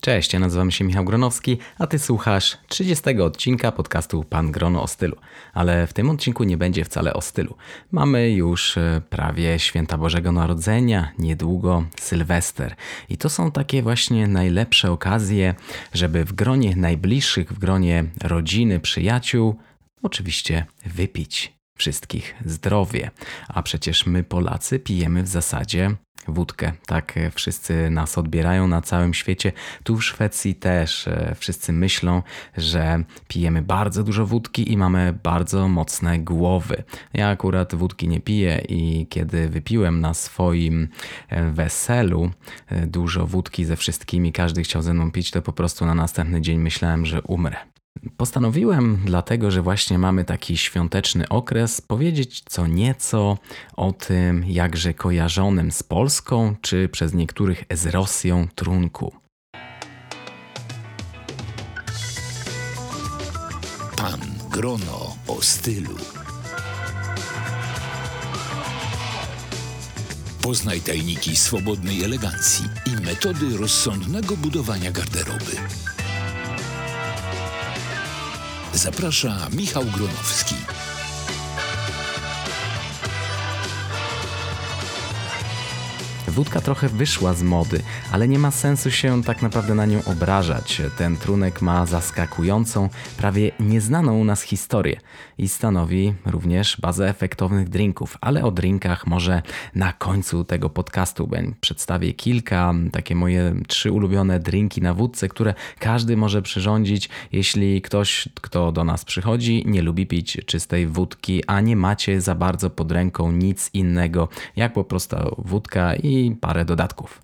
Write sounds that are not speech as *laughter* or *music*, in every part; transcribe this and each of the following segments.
Cześć, ja nazywam się Michał Gronowski, a ty słuchasz 30 odcinka podcastu Pan Grono o stylu. Ale w tym odcinku nie będzie wcale o stylu. Mamy już e, prawie święta Bożego Narodzenia, niedługo Sylwester. I to są takie właśnie najlepsze okazje, żeby w gronie najbliższych, w gronie rodziny, przyjaciół, oczywiście wypić wszystkich zdrowie. A przecież my Polacy pijemy w zasadzie wódkę. Tak e, wszyscy nas odbierają na całym świecie. Tu w Szwecji też e, wszyscy myślą, że pijemy bardzo dużo wódki i mamy bardzo mocne głowy. Ja akurat wódki nie piję i kiedy wypiłem na swoim e, weselu dużo wódki ze wszystkimi, każdy chciał ze mną pić, to po prostu na następny dzień myślałem, że umrę. Postanowiłem, dlatego że właśnie mamy taki świąteczny okres, powiedzieć co nieco o tym jakże kojarzonym z Polską, czy przez niektórych z Rosją trunku. Pan Grono o stylu. Poznaj tajniki swobodnej elegancji i metody rozsądnego budowania garderoby. Zaprasza Michał Gronowski. Wódka trochę wyszła z mody, ale nie ma sensu się tak naprawdę na nią obrażać. Ten trunek ma zaskakującą, prawie nieznaną u nas historię i stanowi również bazę efektownych drinków, ale o drinkach może na końcu tego podcastu przedstawię kilka, takie moje trzy ulubione drinki na wódce, które każdy może przyrządzić, jeśli ktoś, kto do nas przychodzi, nie lubi pić czystej wódki, a nie macie za bardzo pod ręką nic innego, jak po prostu wódka i i parę dodatków.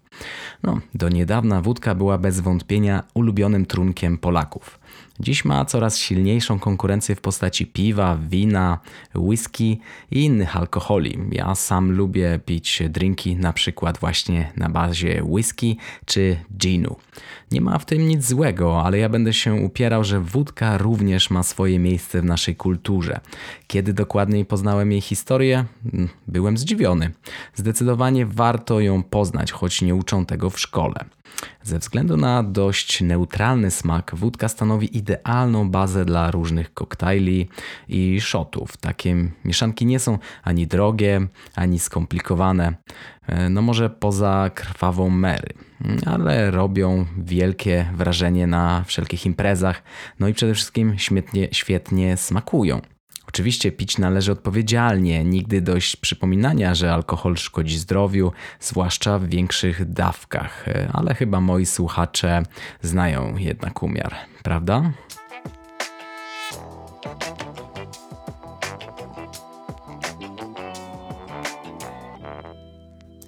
No, do niedawna wódka była bez wątpienia ulubionym trunkiem Polaków. Dziś ma coraz silniejszą konkurencję w postaci piwa, wina, whisky i innych alkoholi. Ja sam lubię pić drinki na przykład właśnie na bazie whisky czy ginu. Nie ma w tym nic złego, ale ja będę się upierał, że wódka również ma swoje miejsce w naszej kulturze. Kiedy dokładniej poznałem jej historię, mm, byłem zdziwiony. Zdecydowanie warto ją poznać, choć nie uczą tego w szkole. Ze względu na dość neutralny smak, wódka stanowi idealną bazę dla różnych koktajli i shotów. Takie mieszanki nie są ani drogie, ani skomplikowane. E, no może poza krwawą Mary, ale robią wielkie wrażenie na wszelkich imprezach. No i przede wszystkim świetnie, świetnie smakują. Oczywiście pić należy odpowiedzialnie, nigdy dość przypominania, że alkohol szkodzi zdrowiu, zwłaszcza w większych dawkach, ale chyba moi słuchacze znają jednak umiar, prawda?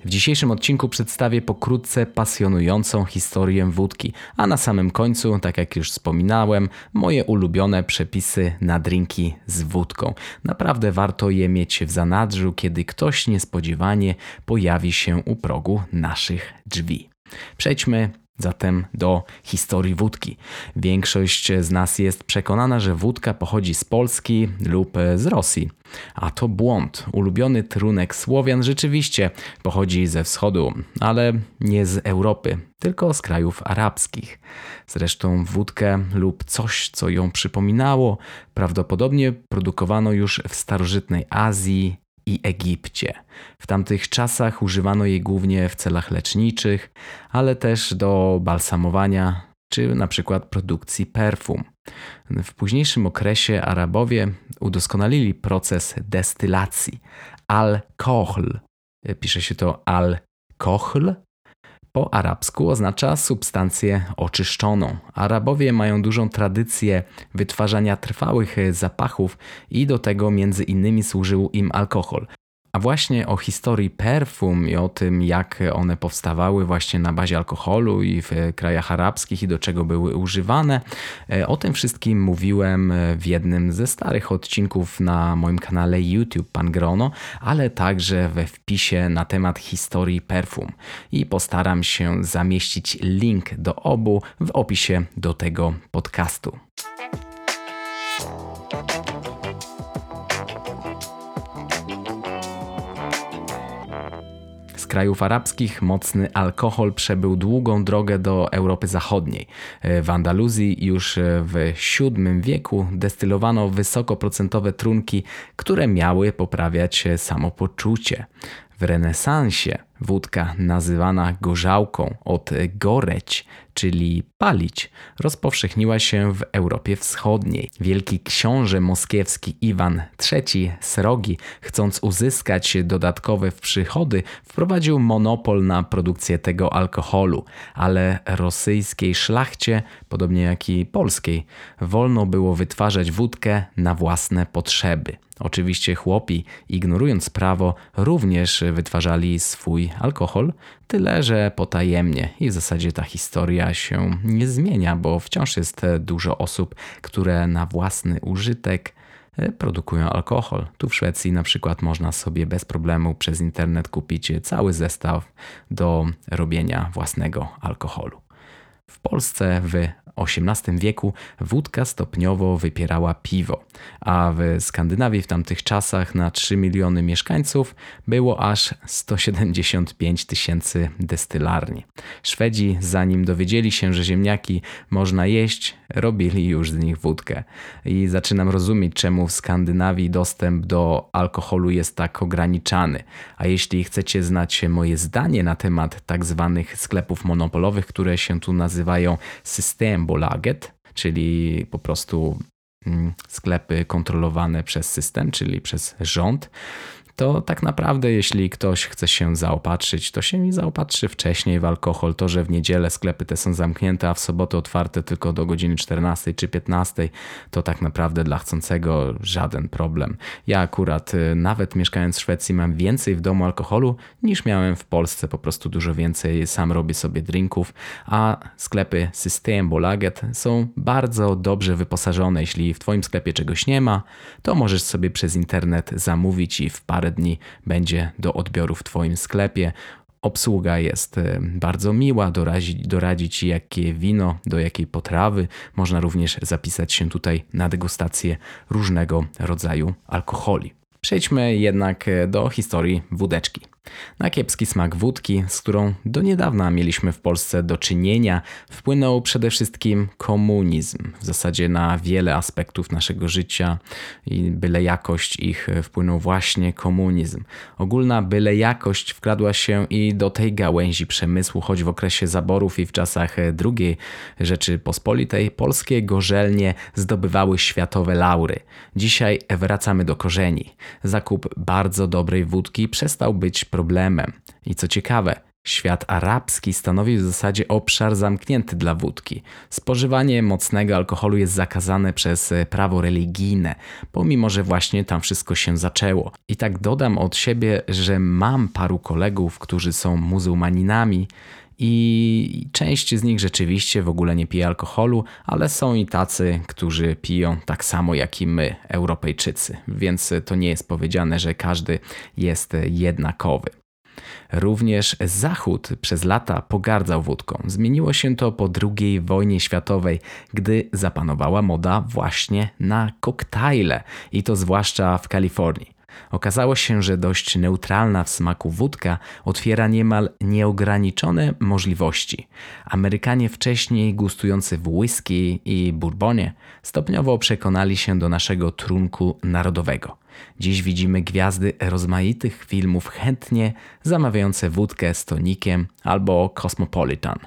W dzisiejszym odcinku przedstawię pokrótce pasjonującą historię wódki, a na samym końcu, tak jak już wspominałem, moje ulubione przepisy na drinki z wódką. Naprawdę warto je mieć w zanadrzu, kiedy ktoś niespodziewanie pojawi się u progu naszych drzwi. Przejdźmy Zatem do historii wódki. Większość z nas jest przekonana, że wódka pochodzi z Polski lub z Rosji. A to błąd. Ulubiony trunek Słowian rzeczywiście pochodzi ze wschodu, ale nie z Europy, tylko z krajów arabskich. Zresztą wódkę lub coś, co ją przypominało, prawdopodobnie produkowano już w starożytnej Azji, i Egipcie. W tamtych czasach używano jej głównie w celach leczniczych, ale też do balsamowania czy na przykład produkcji perfum. W późniejszym okresie Arabowie udoskonalili proces destylacji. Al-kohl, pisze się to al-kohl, po arabsku oznacza substancję oczyszczoną. Arabowie mają dużą tradycję wytwarzania trwałych zapachów i do tego między innymi służył im alkohol. A właśnie o historii perfum i o tym, jak one powstawały właśnie na bazie alkoholu i w krajach arabskich i do czego były używane, e, o tym wszystkim mówiłem w jednym ze starych odcinków na moim kanale YouTube Pan Grono, ale także we wpisie na temat historii perfum. I postaram się zamieścić link do obu w opisie do tego podcastu. Krajów arabskich mocny alkohol przebył długą drogę do Europy Zachodniej. W Andaluzji już w VII wieku destylowano wysokoprocentowe trunki, które miały poprawiać samopoczucie. W renesansie wódka nazywana gorzałką od goreć, czyli palić, rozpowszechniła się w Europie Wschodniej. Wielki książę moskiewski Iwan III Srogi, chcąc uzyskać dodatkowe przychody, wprowadził monopol na produkcję tego alkoholu, ale rosyjskiej szlachcie, podobnie jak i polskiej, wolno było wytwarzać wódkę na własne potrzeby. Oczywiście chłopi, ignorując prawo, również wytwarzali swój alkohol, tyle że potajemnie i w zasadzie ta historia się nie zmienia, bo wciąż jest dużo osób, które na własny użytek e, produkują alkohol. Tu w Szwecji na przykład można sobie bez problemu przez internet kupić cały zestaw do robienia własnego alkoholu. W Polsce w XVIII wieku wódka stopniowo wypierała piwo, a w Skandynawii w tamtych czasach na 3 miliony mieszkańców było aż 175 tysięcy destylarni. Szwedzi, zanim dowiedzieli się, że ziemniaki można jeść, robili już z nich wódkę. I zaczynam rozumieć, czemu w Skandynawii dostęp do alkoholu jest tak ograniczany. A jeśli chcecie znać moje zdanie na temat tak zwanych sklepów monopolowych, które się tu nazywają Systembolaget, czyli po prostu mm, sklepy kontrolowane przez system, czyli przez rząd, to tak naprawdę jeśli ktoś chce się zaopatrzyć, to się nie zaopatrzy wcześniej w alkohol. To, że w niedzielę sklepy te są zamknięte, a w sobotę otwarte tylko do godziny 14 czy 15, to tak naprawdę dla chcącego żaden problem. Ja akurat y, nawet mieszkając w Szwecji mam więcej w domu alkoholu niż miałem w Polsce, po prostu dużo więcej. Sam robię sobie drinków, a sklepy Systembolaget są bardzo dobrze wyposażone. Jeśli w Twoim sklepie czegoś nie ma, to możesz sobie przez internet zamówić i w parę parę dni będzie do odbioru w Twoim sklepie. Obsługa jest e, bardzo miła, doradzić, doradzić jakie wino, do jakiej potrawy. Można również zapisać się tutaj na degustację różnego rodzaju alkoholi. Przejdźmy jednak e, do historii wódeczki. Na kiepski smak wódki, z którą do niedawna mieliśmy w Polsce do czynienia, wpłynął przede wszystkim komunizm. W zasadzie na wiele aspektów naszego życia i byle jakość ich wpłynął właśnie komunizm. Ogólna byle jakość wkradła się i do tej gałęzi przemysłu, choć w okresie zaborów i w czasach II Rzeczypospolitej polskie gorzelnie zdobywały światowe laury. Dzisiaj wracamy do korzeni. Zakup bardzo dobrej wódki przestał być problemem. I co ciekawe, Świat arabski stanowi w zasadzie obszar zamknięty dla wódki. Spożywanie mocnego alkoholu jest zakazane przez prawo religijne, pomimo że właśnie tam wszystko się zaczęło. I tak dodam od siebie, że mam paru kolegów, którzy są muzułmaninami i część z nich rzeczywiście w ogóle nie pije alkoholu, ale są i tacy, którzy piją tak samo jak i my, Europejczycy, więc to nie jest powiedziane, że każdy jest jednakowy. Również Zachód przez lata pogardzał wódką. Zmieniło się to po II wojnie światowej, gdy zapanowała moda właśnie na koktajle i to zwłaszcza w Kalifornii. Okazało się, że dość neutralna w smaku wódka otwiera niemal nieograniczone możliwości. Amerykanie wcześniej gustujący w whisky i bourbonie stopniowo przekonali się do naszego trunku narodowego. Dziś widzimy gwiazdy rozmaitych filmów chętnie zamawiające wódkę z tonikiem albo Cosmopolitan.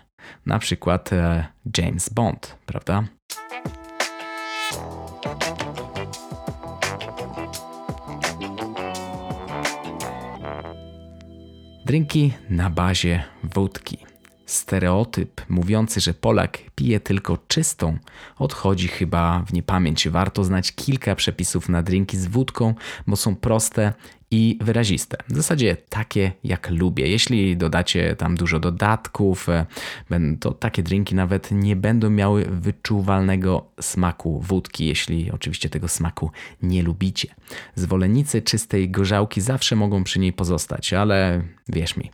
Na przykład e, James Bond, prawda? Drinki na bazie wódki. Stereotyp mówiący, że Polak pije tylko czystą, odchodzi chyba w niepamięć. Warto znać kilka przepisów na drinki z wódką, bo są proste i wyraziste. W zasadzie takie jak lubię. Jeśli dodacie tam dużo dodatków, e, to takie drinki nawet nie będą miały wyczuwalnego smaku wódki, jeśli oczywiście tego smaku nie lubicie. Zwolennicy czystej gorzałki zawsze mogą przy niej pozostać, ale wierz mi,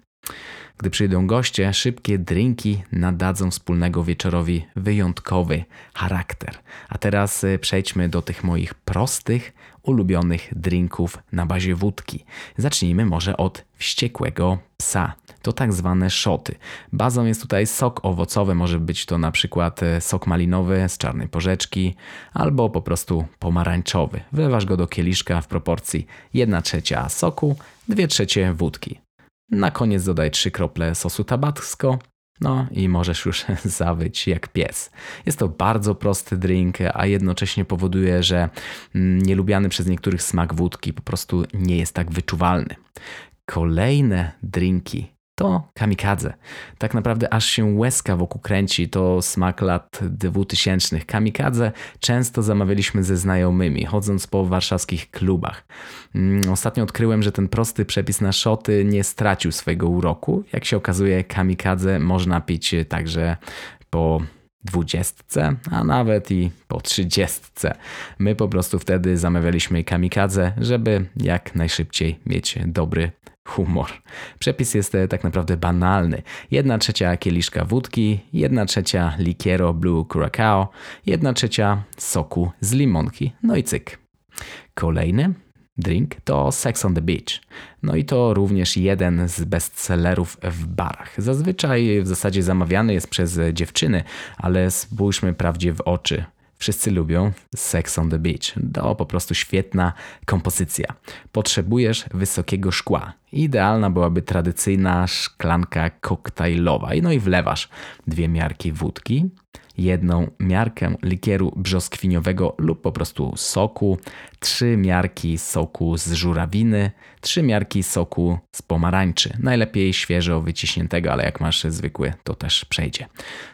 Gdy przyjdą goście, szybkie drinki nadadzą wspólnego wieczorowi wyjątkowy charakter. A teraz y, przejdźmy do tych moich prostych, ulubionych drinków na bazie wódki. Zacznijmy może od wściekłego psa. To tak zwane szoty. Bazą jest tutaj sok owocowy, może być to na przykład y, sok malinowy z czarnej porzeczki albo po prostu pomarańczowy. Wlewasz go do kieliszka w proporcji 1 trzecia soku, 2 trzecie wódki. Na koniec dodaj 3 krople sosu tabasco, no i możesz już *laughs* zawyć jak pies. Jest to bardzo prosty drink, a jednocześnie powoduje, że mm, nielubiany przez niektórych smak wódki po prostu nie jest tak wyczuwalny. Kolejne drinki to kamikadze. Tak naprawdę aż się łezka wokół kręci, to smak lat 2000. Kamikadze często zamawialiśmy ze znajomymi, chodząc po warszawskich klubach. Mm, ostatnio odkryłem, że ten prosty przepis na szoty nie stracił swojego uroku. Jak się okazuje, kamikadze można pić także po dwudziestce, a nawet i po trzydziestce. My po prostu wtedy zamawialiśmy kamikadze, żeby jak najszybciej mieć dobry humor. Przepis jest e, tak naprawdę banalny. Jedna trzecia kieliszka wódki, jedna trzecia likiero Blue Curacao, jedna trzecia soku z limonki, no i cyk. Kolejny drink to Sex on the Beach. No i to również jeden z bestsellerów w barach. Zazwyczaj w zasadzie zamawiany jest przez dziewczyny, ale spójrzmy prawdzie w oczy. Wszyscy lubią Sex on the Beach. To po prostu świetna kompozycja. Potrzebujesz wysokiego szkła. Idealna byłaby tradycyjna szklanka koktajlowa. No i wlewasz dwie miarki wódki, jedną miarkę likieru brzoskwiniowego lub po prostu soku, trzy miarki soku z żurawiny, trzy miarki soku z pomarańczy. Najlepiej świeżo wyciśniętego, ale jak masz zwykły, to też przejdzie.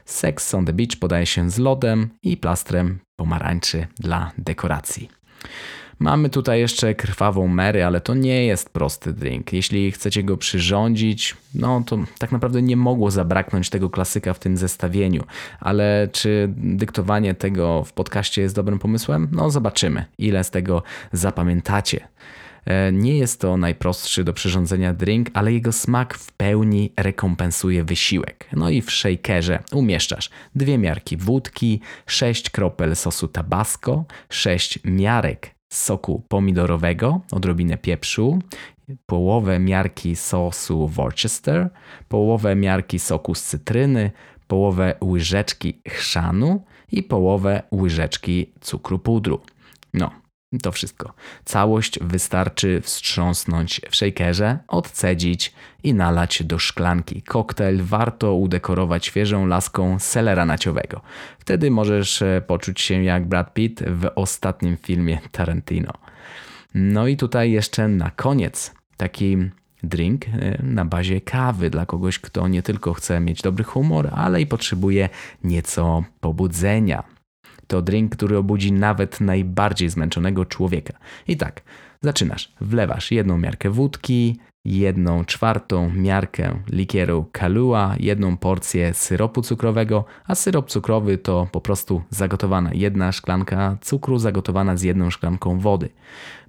Sex on the Beach podaje się z lodem i plastrem pomarańczy dla dekoracji. Mamy tutaj jeszcze krwawą Mary, ale to nie jest prosty drink. Jeśli chcecie go przyrządzić, no to tak naprawdę nie mogło zabraknąć tego klasyka w tym zestawieniu. Ale czy dyktowanie tego w podcaście jest dobrym pomysłem? No zobaczymy, ile z tego zapamiętacie. E, nie jest to najprostszy do przyrządzenia drink, ale jego smak w pełni rekompensuje wysiłek. No i w shakerze umieszczasz dwie miarki wódki, 6 kropel sosu tabasco, 6 miarek soku pomidorowego, odrobinę pieprzu, połowę miarki sosu Worcester, połowę miarki soku z cytryny, połowę łyżeczki chrzanu i połowę łyżeczki cukru pudru. No, to wszystko. Całość wystarczy wstrząsnąć w shakerze, odcedzić i nalać do szklanki. Koktajl warto udekorować świeżą laską selera naciowego. Wtedy możesz e, poczuć się jak Brad Pitt w ostatnim filmie Tarantino. No i tutaj jeszcze na koniec taki drink e, na bazie kawy dla kogoś, kto nie tylko chce mieć dobry humor, ale i potrzebuje nieco pobudzenia. To drink, który obudzi nawet najbardziej zmęczonego człowieka. I tak, zaczynasz. Wlewasz jedną miarkę wódki, jedną czwartą miarkę likieru Kahlua, jedną porcję syropu cukrowego, a syrop cukrowy to po prostu zagotowana jedna szklanka cukru zagotowana z jedną szklanką wody.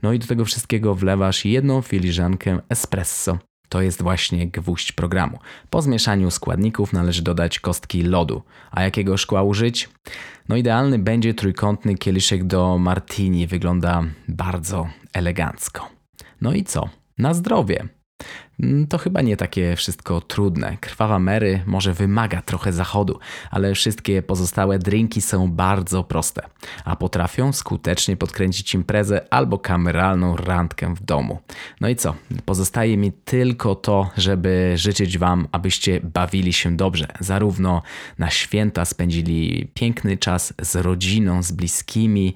No i do tego wszystkiego wlewasz jedną filiżankę espresso. To jest właśnie gwóźdź programu. Po zmieszaniu składników należy dodać kostki lodu. A jakiego szkła użyć? No idealny będzie trójkątny kieliszek do martini. Wygląda bardzo elegancko. No i co? Na zdrowie! Mm, to chyba nie takie wszystko trudne. Krwawa Mary może wymaga trochę zachodu, ale wszystkie pozostałe drinki są bardzo proste, a potrafią skutecznie podkręcić imprezę albo kameralną randkę w domu. No i co? Pozostaje mi tylko to, żeby życzyć Wam, abyście bawili się dobrze, zarówno na święta spędzili piękny czas z rodziną, z bliskimi,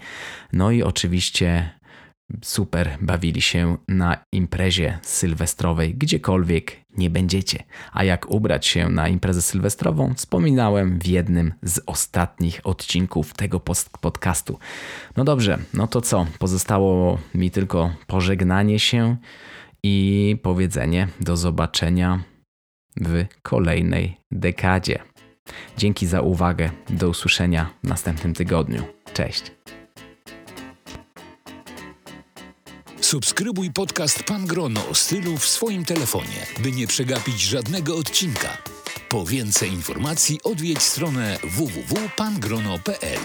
no i oczywiście super bawili się na imprezie sylwestrowej, gdziekolwiek nie będziecie. A jak ubrać się na imprezę sylwestrową, wspominałem w jednym z ostatnich odcinków tego podcastu. No dobrze, no to co? Pozostało mi tylko pożegnanie się i powiedzenie do zobaczenia w kolejnej dekadzie. Dzięki za uwagę. Do usłyszenia w następnym tygodniu. Cześć. Subskrybuj podcast Pan Grono o stylu w swoim telefonie, by nie przegapić żadnego odcinka. Po więcej informacji odwiedź stronę www.pangrono.pl.